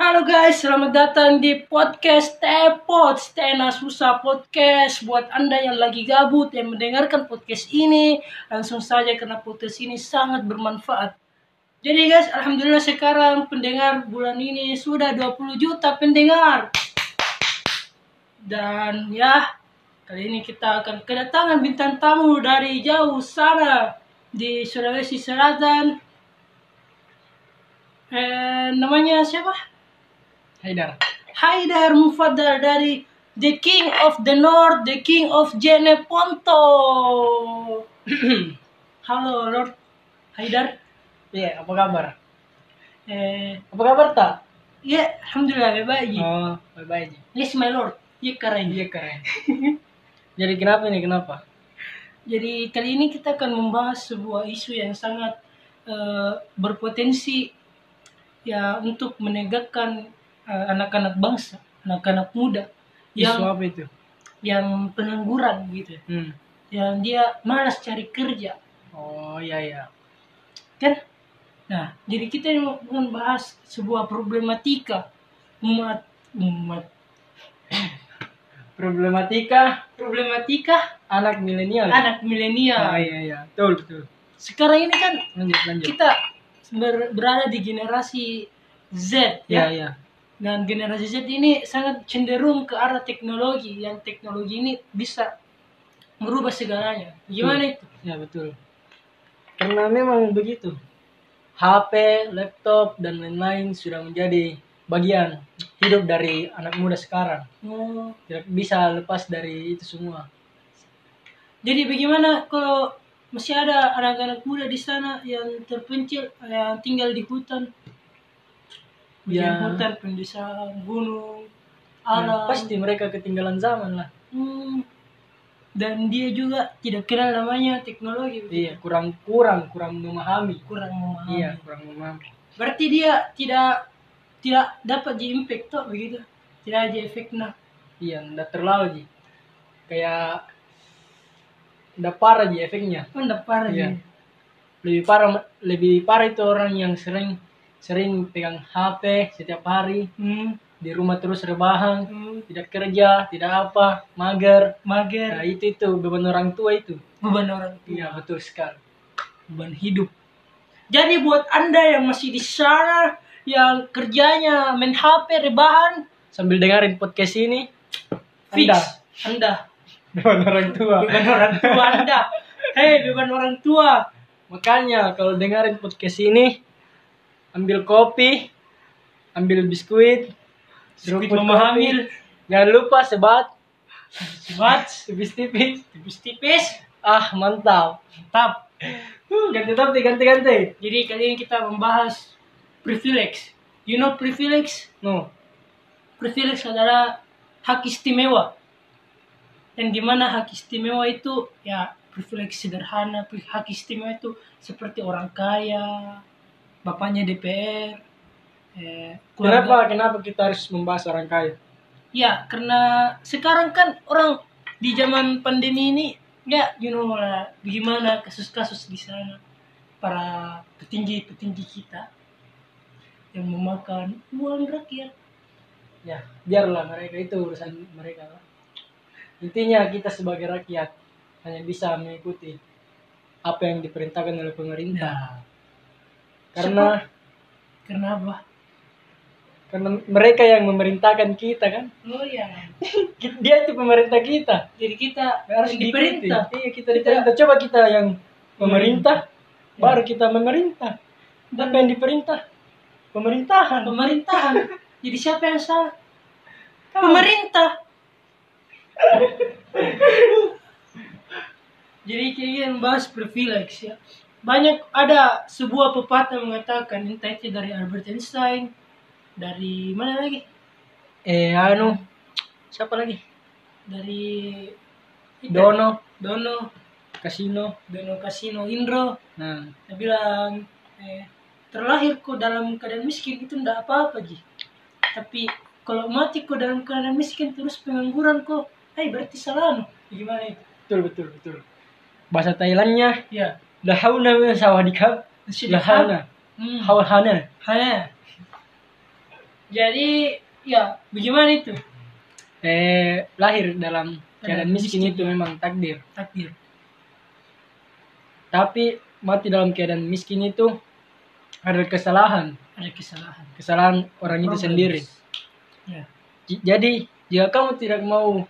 Halo guys, selamat datang di podcast Tepot Stena Susah Podcast. Buat anda yang lagi gabut yang mendengarkan podcast ini Langsung saja karena podcast ini sangat bermanfaat. Jadi guys, Alhamdulillah sekarang pendengar bulan ini sudah 20 juta pendengar. Dan ya, kali ini kita akan kedatangan bintang tamu dari jauh sana Di Sulawesi Selatan eh, Namanya siapa? Haidar. Haidar Mufaddal dari The King of the North, The King of Jeneponto. Halo Lord Haidar. Iya, apa kabar? Eh, Apa kabar tak? ya alhamdulillah baik. Oh, baik aja. Yes my Lord. Ya keren. Iya keren. Jadi kenapa nih kenapa? Jadi kali ini kita akan membahas sebuah isu yang sangat eh, berpotensi ya untuk menegakkan eh, anak-anak bangsa, anak-anak muda Isu yang apa itu? yang pengangguran gitu. Hmm. Yang dia malas cari kerja. Oh iya iya. kan nah jadi kita ini mau membahas sebuah problematika umat umat Problematika problematika anak milenial. anak Oh milenial iya iya. Betul betul. sekarang ini kan Lanjut lanjut. kita ber- berada di generasi Z Iya ya iya. dan generasi Z ini sangat cenderung ke arah teknologi yang teknologi ini bisa merubah segalanya gimana itu Ya betul. Karena memang begitu. HP, laptop dan lain-lain sudah menjadi bagian hidup dari anak muda sekarang. oh, Tidak bisa lepas dari itu semua. Jadi bagaimana kalau masih ada anak-anak muda di sana yang terpencil, yang tinggal di hutan, Ya. Bagian hutan, pendesaan, gunung, Ya, alam, pasti mereka ketinggalan zaman lah. Hmm. dan dia juga tidak kenal namanya teknologi, Iya, kurang kurang kurang memahami. kurang memahami. Iya, kurang memahami. Berarti dia tidak tidak dapat di impact tuh begitu, tidak ada efeknya. Iya, nggak terlalu ji. Kayak udah parah ji efeknya. Tidak parah Iya. dia. Lebih parah lebih parah itu orang yang sering sering pegang HP setiap hari Hmm. di rumah terus rebahan, Hmm. tidak kerja, tidak apa, mager. Mager, Nah, itu itu beban orang tua itu. beban orang tua. Iya, betul sekali. beban hidup. Jadi buat anda yang masih di sana, yang kerjanya main HP rebahan, Sambil dengerin podcast ini, fix Anda. anda, beban orang tua. beban orang tua anda. Hei beban orang tua, Makanya kalau dengerin podcast ini, ambil kopi, ambil biskuit, Biskuit. Hamil. Jangan lupa sebat, sebat, tipis-tipis. tipis-tipis, Ah, mantap. tap. Huh, ganti ganti ganti ganti. Jadi kali ini kita membahas privilege. You know privilege? No. Privilege adalah hak istimewa. Dan gimana hak istimewa itu ya privilege sederhana, hak istimewa itu seperti orang kaya, bapaknya DPR, eh, keluarga- Kenapa kenapa kita harus membahas orang kaya? Ya, karena sekarang kan orang di zaman pandemi ini ya you know lah bagaimana kasus-kasus di sana para petinggi-petinggi kita yang memakan uang rakyat. Ya, biarlah mereka itu urusan mereka. lah. Intinya kita sebagai rakyat hanya bisa mengikuti apa yang diperintahkan oleh pemerintah. Karena Karena apa? karena mereka yang memerintahkan kita kan. Oh ya. Dia itu pemerintah kita. Jadi kita harus diperintah. Iya, kita diperintah. Coba kita yang pemerintah, Ya. baru kita memerintah. Apa yang diperintah? Pemerintahan. Pemerintahan. Jadi siapa yang salah? Pemerintah. Jadi kita membahas privilege ya. Banyak ada sebuah pepatah mengatakan entah itu dari Albert Einstein, dari mana lagi? Eh, anu, siapa lagi? Dari Dono, Dono, Kasino. Dono Kasino Indro. Nah, Dia bilang eh, terlahir kok dalam keadaan miskin itu ndak apa-apa Ji. Tapi kalau mati kok dalam keadaan miskin terus pengangguran kok, eh berarti salah no. Gimana itu? betul betul betul. Bahasa Thailandnya Ya, Lahauna min sawadikab. sudah Lahauna. Hmm. Hawalhana. Hanya. Jadi ya bagaimana itu Eh, lahir dalam keadaan miskin itu memang takdir. takdir? Tapi mati dalam keadaan miskin itu adalah kesalahan. Ada kesalahan. Kesalahan orang itu Problems. sendiri. Ya. Jadi, jika kamu tidak mau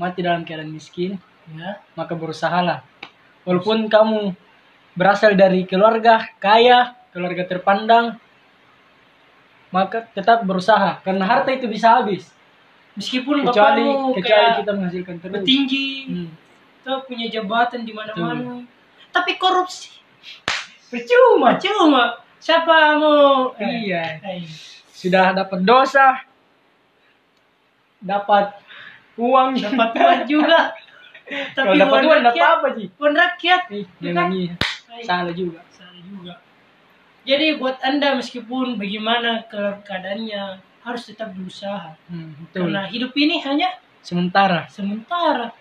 mati dalam keadaan miskin, Ya. maka berusahalah. Walaupun kamu berasal dari keluarga kaya, keluarga terpandang, maka tetap berusaha. Karena harta itu bisa habis. Meskipun Kecuali, bapakmu kecuali kayak kita menghasilkan terus. petinggi, Hmm. atau punya jabatan di mana-mana, tapi korupsi. Percuma. Cuma siapa mau? eh, Iya. eh, Sudah dapat dosa, dapat uang, dapat uang juga. Kalau dapat uang dapat apa sih? Uang rakyat. Eh, jangan iya. Salah juga. salah juga. Jadi buat anda meskipun bagaimana ke- keadaannya harus tetap berusaha. Hmm, betul. Karena hidup ini hanya Sementara. sementara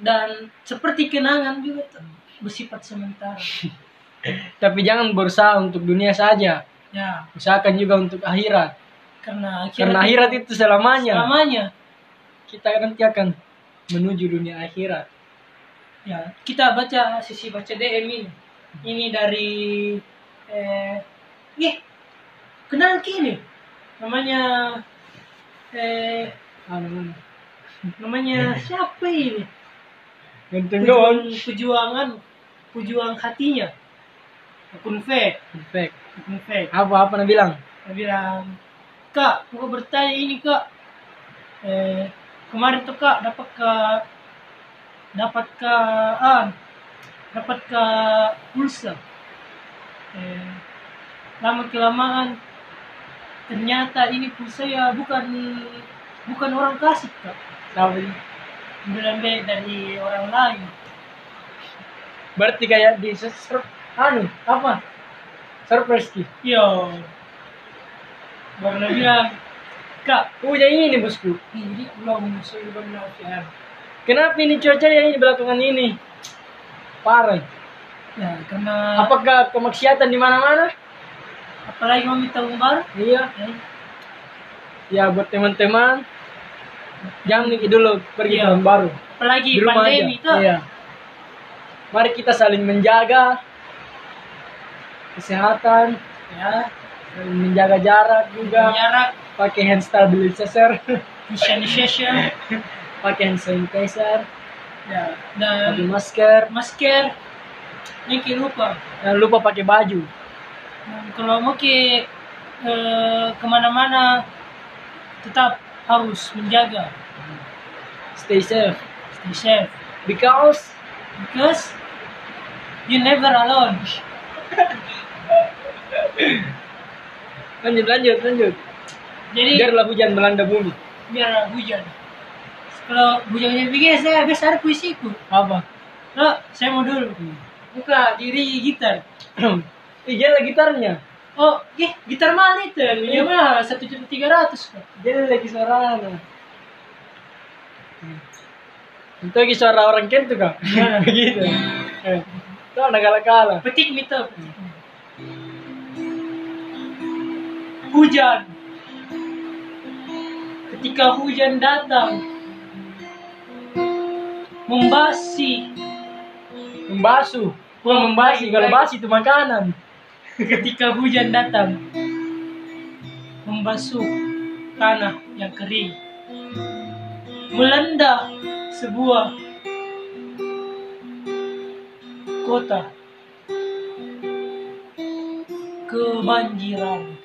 dan seperti kenangan juga bersifat sementara. Tapi jangan berusaha untuk dunia saja. Ya, Usahakan juga untuk akhirat. karena akhirat, Karena akhirat itu selamanya. selamanya. Kita nanti akan menuju dunia akhirat. Ya, kita baca sisi baca DM ini. Ini dari eh ih, kenal kini. Namanya eh Amin. namanya siapa ini? Ganteng pejuangan, pejuang hatinya. Akun fake, Perfect. akun fake. Apa apa nak bilang? Dia bilang, Kak, mau bertanya ini kak. Eh, kemarin tuh kak dapat ke dapat ke ah, dapat ke pulsa. Eh, lama kelamaan ternyata ini pulsa ya bukan bukan orang kasih kak. Sih? Bilang dari orang lain. Berarti kayak di sur anu apa? Surprise ki. Yo. Baru dia bilang, Kak, Oh yang ini bosku. ini belum. Kenapa ini cuaca yang ini belakangan ini? Parah. Ya, karena Apakah kemaksiatan di mana-mana? apalagi mau minta baru Iya. ya, Ya buat teman-teman jangan nih dulu pergi Iya. tahun baru. apalagi Di rumah pandemi aja. tuh Iya. Mari kita saling menjaga kesehatan, ya saling menjaga jarak juga. jarak Pakai hand stabilizer, sanitizer. Pakai hand sanitizer, ya pakai dan masker. masker. Ini ki lupa. Jangan lupa pakai baju. Dan kalau mau ke eh, ke mana-mana tetap harus menjaga. Stay safe. Stay safe. Because because you never alone. Lanjut lanjut lanjut. Jadi Biarlah hujan melanda bumi. biar hujan kalau hujannya begini saya habis ada puisiku Apa? Loh, saya mau dulu buka diri gitar Ih, gila gitarnya. oh eh gitar mahal itu yang mahal satu juta tiga ratus Dia lagi suara apa? Itu lagi suara orang Kent tuh kak. Begitu. Eh, Itu anak kalah-kalah. petik mito hujan ketika hujan datang membasi Membasuh. Bukan membasi. Kalau basi itu makanan. ketika hujan datang membasuh tanah yang kering melanda sebuah kota kebanjiran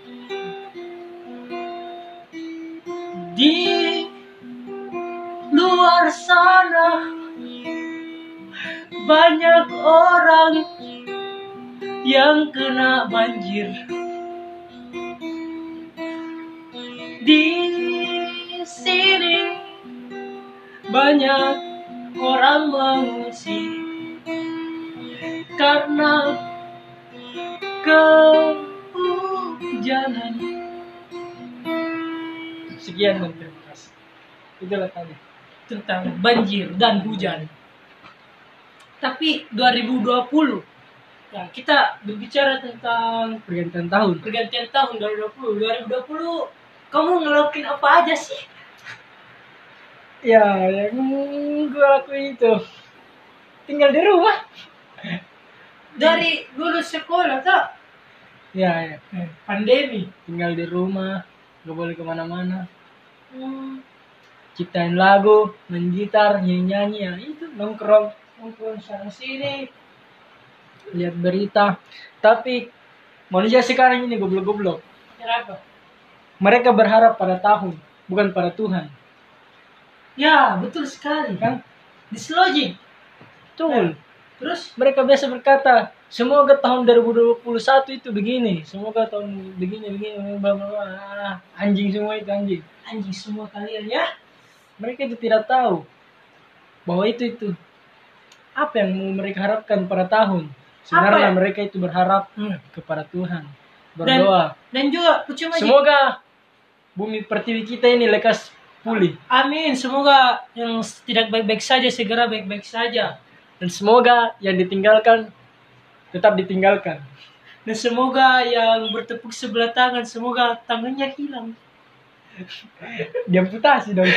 di luar sana. Banyak orang yang kena banjir. Di sini banyak orang mengungsi karena kehujanan Sekian dan terima kasih. Itulah tadi. tentang banjir dan hujan. Tapi 2020 Ya, kita berbicara tentang pergantian tahun. pergantian tahun 2020. 2020 kamu ngelakuin apa aja sih? Ya, yang gue lakuin itu tinggal di rumah. Dari lulus sekolah tak? Ya, ya. Pandemi. tinggal di rumah, gak boleh ke mana-mana. Hmm, Ciptain lagu, main gitar, nyanyi-nyanyi ya itu nongkrong, ngumpul sana sini. lihat berita. Tapi manusia sekarang ini goblok-goblok. Kenapa? Mereka berharap pada tahun, bukan pada Tuhan. Ya, betul sekali. Kan? Dislodging. Betul. Terus Mereka biasa berkata, semoga tahun 2021 itu begini, semoga tahun begini begini bla bla bla. Ah, Anjing semua itu anjing. anjing semua kalian ya. Mereka itu tidak tahu bahwa itu itu apa yang mau mereka harapkan pada tahun. Sebenarnya ya? mereka itu berharap Hmm. kepada Tuhan, berdoa. Dan juga percuma Ji. Semoga bumi pertiwi kita ini lekas pulih Amin. Semoga yang tidak baik-baik saja segera baik-baik saja. dan semoga yang ditinggalkan tetap ditinggalkan. Dan semoga yang bertepuk sebelah tangan semoga tangannya hilang. Diamputasi dong.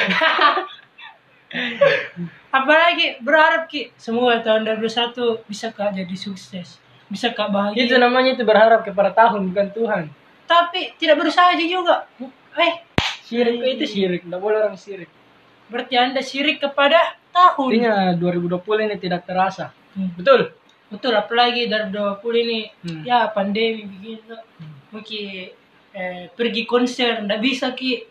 Apalagi berharap Ki semoga tahun 2021 bisa Kak jadi sukses. Bisa Kak bahagia. itu namanya itu berharap kepada tahun bukan Tuhan. Tapi tidak berusaha aja juga. Eh, Syirik itu syirik, tidak boleh orang syirik. berarti Anda syirik kepada tahun. Artinya 2020 ini tidak terasa. Hmm. Betul. Betul, apalagi dari 20 ini Hmm. ya pandemi begitu. Mungkin eh, pergi konser nggak bisa ki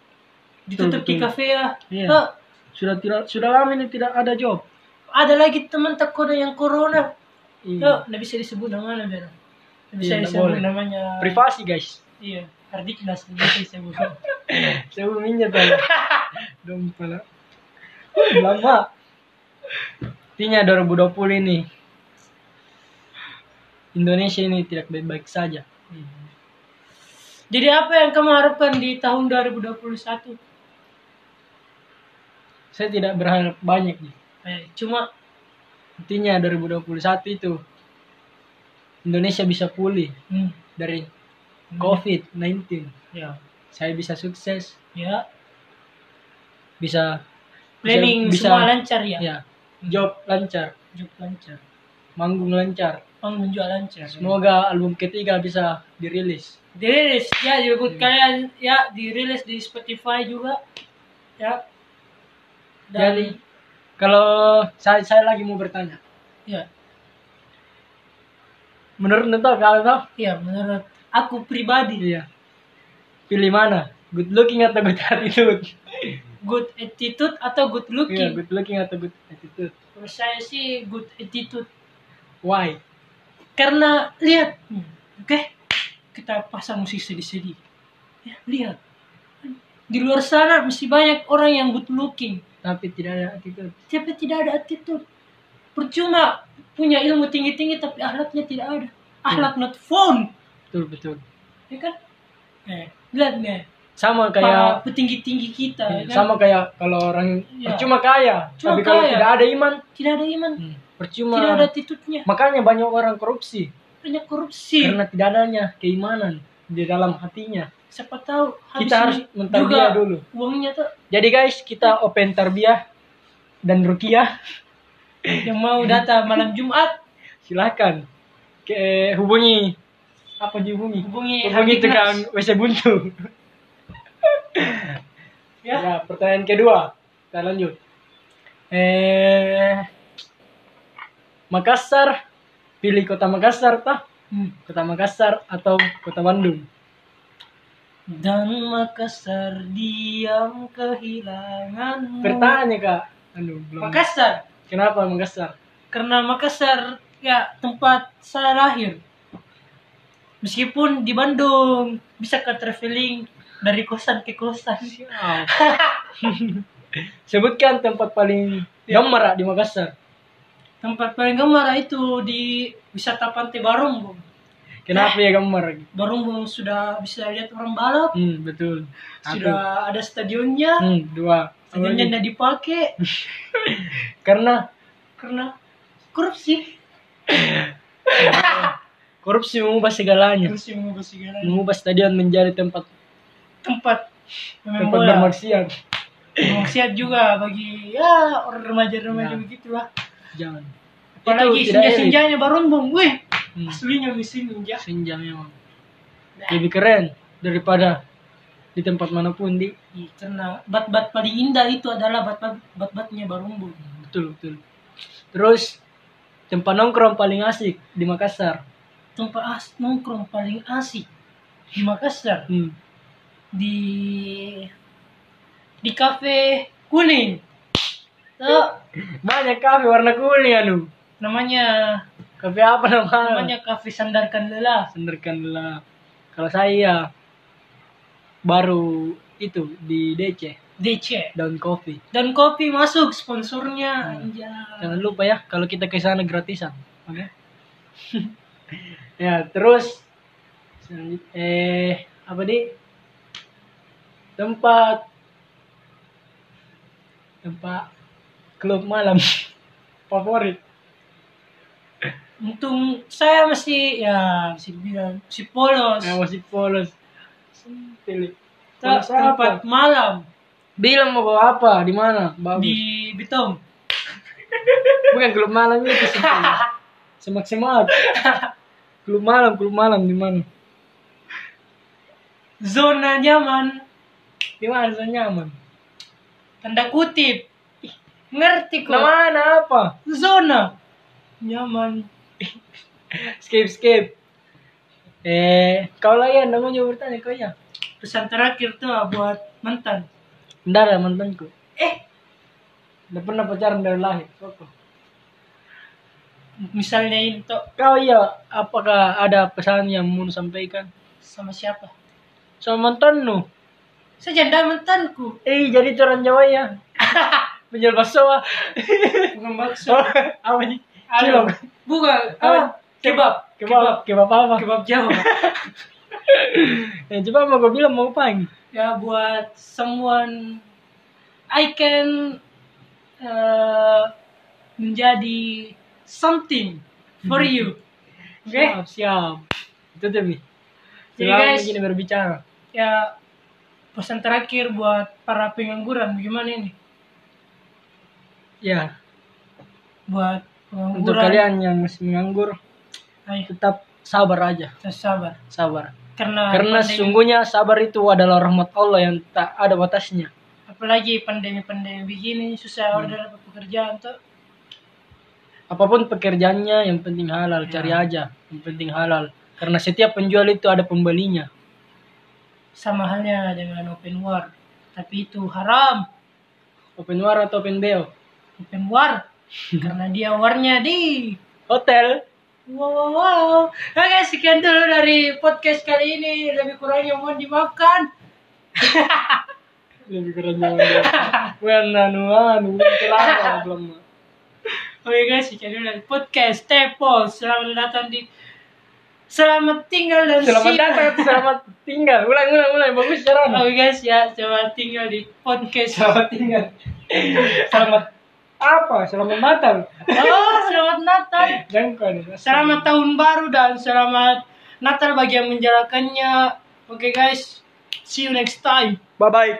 ditutup Betul, di kafe ya. Iya. Hah, Sudah tidak sudah lama ini tidak ada job. ada lagi teman terkoda yang corona. Iya. Tuh, nggak bisa disebut namanya Bero. Nggak bisa Iya, nggak disebut boleh. namanya. Privasi guys. Iya, Ardiknas nggak bisa disebut. Saya mau minyak tadi. Dong pala. Lama. Artinya 2020 ini Indonesia ini tidak baik-baik saja. Jadi apa yang kamu harapkan di tahun 2021? Saya tidak berharap banyak nih. Eh, cuma Intinya 2021 itu Indonesia bisa pulih hmm, dari COVID-19. ya, Saya bisa sukses, ya, bisa planning bisa, semua lancar ya. ya, job lancar, Job lancar. manggung lancar. Panggung juga lancar. Semoga album ketiga bisa dirilis. dirilis ya debut kalian ya dirilis di Spotify juga ya dan Jadi kalau saya saya lagi mau bertanya, ya menurut Neto kalau Neto, ya menurut aku pribadi iya, pilih mana? Good looking atau good attitude? good attitude atau good Iya, looking good looking atau good attitude? menurut saya sih good attitude Why? Karena lihat. Hmm, oke? Kita pasang musik sedih-sedih. Ya lihat. Di luar sana masih banyak orang yang good looking. Tapi tidak ada attitude. tapi tidak ada attitude. Percuma punya ilmu tinggi-tinggi tapi akhlaknya tidak ada. Akhlak not found. Betul betul. ya kan? Eh lihat nih. Sama kayak petinggi-tinggi kita ya kan? sama kayak kalau orang Iya. percuma kaya, Cuma tapi kalau kaya. tidak ada iman, tidak ada iman. Hmm, percuma. tidak ada attitude-nya Makanya banyak orang korupsi banyak korupsi karena tidak adanya keimanan di dalam hatinya. siapa tahu Kita harus mentarbiah dulu. uangnya tuh Jadi guys, kita open tarbiyah dan rukiah. yang mau data malam Jumat Silahkan ke hubungi apa dihubungi? hubungi Hubungi tukang WC buntu. ya Ya, pertanyaan kedua. Kita lanjut. Eh, Makassar, pilih kota Makassar tah? Hmm. Kota Makassar atau kota Bandung? dan Makassar diam kehilangan Bertanya kak. Aduh, belum. Makassar Kenapa Makassar? karena Makassar ya tempat saya lahir meskipun di Bandung bisa ke traveling dari kosan ke kosan Sebutkan tempat paling gamar di Makassar. Tempat paling gemar itu di wisata Pantai Barongbong Kenapa ya gambar? Barongbong sudah bisa lihat orang balap Hmm, betul. Sudah ada stadionnya Hmm, dua. stadionnya tidak dipakai Karena karena korupsi Korupsi mengubah segalanya. Yang mengubah segalanya. Mengubah stadion menjadi tempat Tempat tempat bermaksiat. Maksiat juga bagi ya orang remaja-remaja Ya. begitulah. Jangan. Apalagi elit. senja-senjanya baron-bom. Wih, Hmm. aslinya mesin ninja. Senja memang. Lebih keren daripada di tempat mana pun di Iya, Karena bat-bat paling indah itu adalah bat-bat bat-batnya baron-bom. betul betul. Terus tempat nongkrong paling asik di Makassar. Tempat as nongkrong paling asik di Makassar Hmm. di di kafe kuning. Tuh, Banyak kafe warna kuning anu. namanya Kafe apa namanya? namanya kafe sandarkan lelah. Senderkanlah. Kalau saya baru itu di DC DC Daun Coffee. dan kopi masuk sponsornya anjay. Jangan lupa ya kalau kita ke sana gratisan. Oke. ya, terus eh apa di tempat tempat klub malam favorit. Untung saya masih ya masih bilang si polos. Nah, masih polos. Pilih. Polos tempat apa? malam Bilang mau bawa apa? Di mana? Bagus. di Bitom. Bukan klub malam itu. Semak semak. klub malam, klub malam di mana? Zona nyaman. Di mana zona nyaman? Tanda kutip. Ngerti kok. Mana apa? Zona nyaman. Skip skip. Eh, kau lah ya, namanya bertanya kau ya. Pesan terakhir tuh buat mantan. Bentar ya mantanku. Eh, Udah pernah pacaran dari lahir. Koko. misalnya ini tuh Kau iya, apakah ada pesan yang mau sampaikan? sama siapa? Sama mantanmu? Saya janda mantanku. Eh, jadi itu orang Jawa ya. Menjual bakso ah. Bukan bakso. Oh, apa? Aduh. Cilok. Bukan. Apa? Ah, kebab. Kebab. Kebab apa? Kebab Jawa. Ya, coba mau gue bilang mau apa ini? ya buat someone I can uh, menjadi something for you. Oke? Siap, siap. Itu Bi. Jadi, guys- begini berbicara. Ya pesan terakhir buat para pengangguran bagaimana ini? Ya, Buat untuk kalian yang masih menganggur, ayo tetap sabar aja. kita sabar. Sabar. Karena Karena pandemi- sesungguhnya sabar itu adalah rahmat Allah yang tak ada batasnya. apalagi pandemi-pandemi begini susah order dapat pekerjaan tuh. Apa pun pekerjaannya, yang penting halal, Ya. cari aja. Yang penting halal. Karena setiap penjual itu ada pembelinya. sama halnya dengan open war tapi itu haram Open war atau open beo? Open war karena dia warnya di Hotel. wow wow wow oke sekian dulu dari podcast kali ini lebih kurangnya mohon dimaafkan Lebih keren jangan dia. Bukan anu anu belum oke guys sekian dulu dari podcast Tepol selamat datang di selamat tinggal dan Selamat siang. datang, selamat tinggal. Ulang ulang ulang bagus cara. oke guys ya selamat tinggal di podcast Selamat tinggal. Selamat apa? Selamat Natal. oh selamat Natal Jangan. Selamat tahun baru dan selamat Natal bagi yang menjalankannya. Oke guys, see you next time. Bye bye.